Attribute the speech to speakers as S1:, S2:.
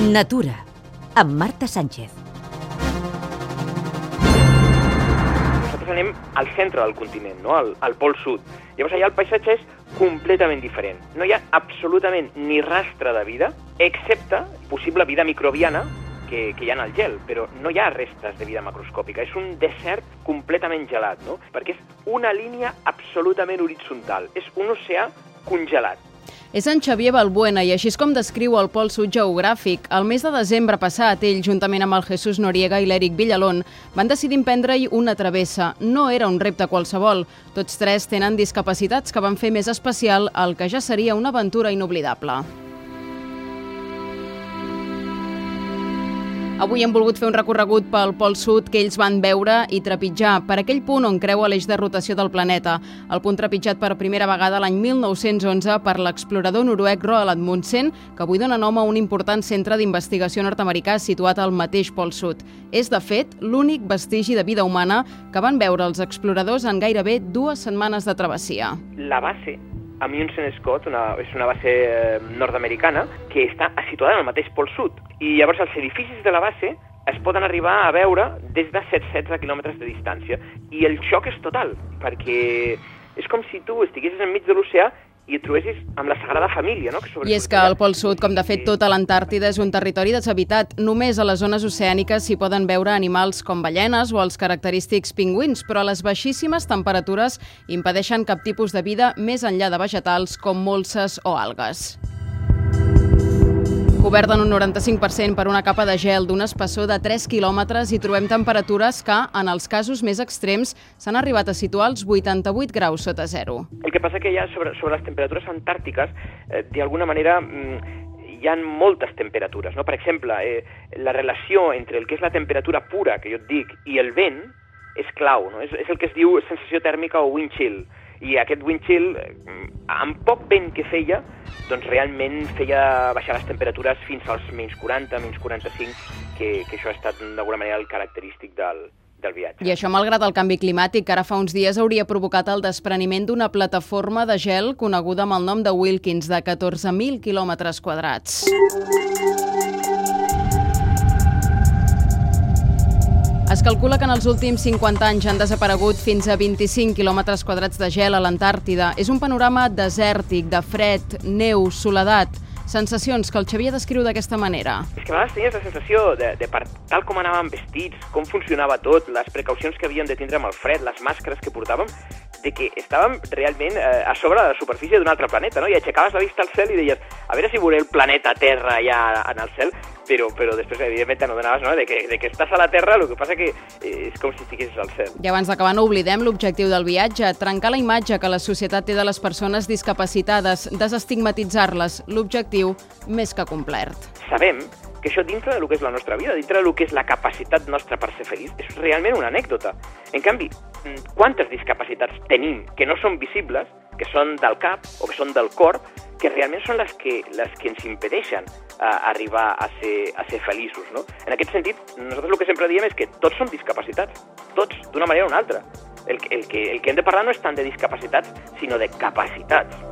S1: Natura, amb Marta Sánchez.
S2: Nosaltres anem al centre del continent, no? al, al pol sud. Llavors allà el paisatge és completament diferent. No hi ha absolutament ni rastre de vida, excepte possible vida microbiana que, que hi ha en el gel, però no hi ha restes de vida macroscòpica. És un desert completament gelat, no? perquè és una línia absolutament horitzontal. És un oceà congelat.
S3: És en Xavier Balbuena i així és com descriu el pol sud geogràfic. El mes de desembre passat, ell, juntament amb el Jesús Noriega i l'Eric Villalón, van decidir emprendre-hi una travessa. No era un repte qualsevol. Tots tres tenen discapacitats que van fer més especial el que ja seria una aventura inoblidable. Avui hem volgut fer un recorregut pel Pol Sud que ells van veure i trepitjar per aquell punt on creua l'eix de rotació del planeta, el punt trepitjat per primera vegada l'any 1911 per l'explorador noruec Roald Amundsen, que avui dona nom a un important centre d'investigació nord-americà situat al mateix Pol Sud. És, de fet, l'únic vestigi de vida humana que van veure els exploradors en gairebé dues setmanes de travessia.
S2: La base Amundsen Scott, una, és una base eh, nord-americana que està situada en el mateix pol sud. I llavors els edificis de la base es poden arribar a veure des de 7-16 quilòmetres de distància. I el xoc és total, perquè és com si tu estiguessis enmig de l'oceà i et trobessis amb la Sagrada Família, no?
S3: Que I és que al Pol Sud, com de fet tota l'Antàrtida, és un territori deshabitat. Només a les zones oceàniques s'hi poden veure animals com ballenes o els característics pingüins, però les baixíssimes temperatures impedeixen cap tipus de vida més enllà de vegetals com molses o algues cobert en un 95% per una capa de gel d'un espessor de 3 quilòmetres i trobem temperatures que, en els casos més extrems, s'han arribat a situar als 88 graus sota zero.
S2: El que passa que ja sobre, sobre les temperatures antàrtiques, eh, d'alguna manera, mm, hi ha moltes temperatures. No? Per exemple, eh, la relació entre el que és la temperatura pura, que jo et dic, i el vent, és clau. No? És, és el que es diu sensació tèrmica o wind chill. I aquest wind chill, eh, amb poc vent que feia, doncs realment feia baixar les temperatures fins als menys 40, menys 45, que, que això ha estat d'alguna manera el característic del, del viatge.
S3: I això malgrat el canvi climàtic, que ara fa uns dies hauria provocat el despreniment d'una plataforma de gel coneguda amb el nom de Wilkins, de 14.000 quilòmetres quadrats. Es calcula que en els últims 50 anys han desaparegut fins a 25 quilòmetres quadrats de gel a l'Antàrtida. És un panorama desèrtic, de fred, neu, soledat, sensacions que el Xavier descriu d'aquesta manera.
S2: És que a vegades tenies la sensació de, de per tal com anàvem vestits, com funcionava tot, les precaucions que havíem de tindre amb el fred, les màscares que portàvem, de que estàvem realment eh, a sobre de la superfície d'un altre planeta, no? I aixecaves la vista al cel i deies, a veure si veuré el planeta Terra allà en el cel, però, però després, evidentment, t'adonaves no? de, que, de que estàs a la Terra, el que passa que eh, és com si estiguessis al cel.
S3: I abans d'acabar, no oblidem l'objectiu del viatge, trencar la imatge que la societat té de les persones discapacitades, desestigmatitzar-les, l'objectiu més que complert.
S2: Sabem que això dintre del que és la nostra vida, dintre del que és la capacitat nostra per ser feliç, és realment una anècdota. En canvi, mm, quantes discapacitats tenim que no són visibles, que són del cap o que són del cor, que realment són les que, les que ens impedeixen uh, arribar a ser, a ser feliços. No? En aquest sentit, nosaltres el que sempre diem és que tots som discapacitats, tots, d'una manera o una altra. El, el, que, el que hem de parlar no és tant de discapacitats, sinó de capacitats.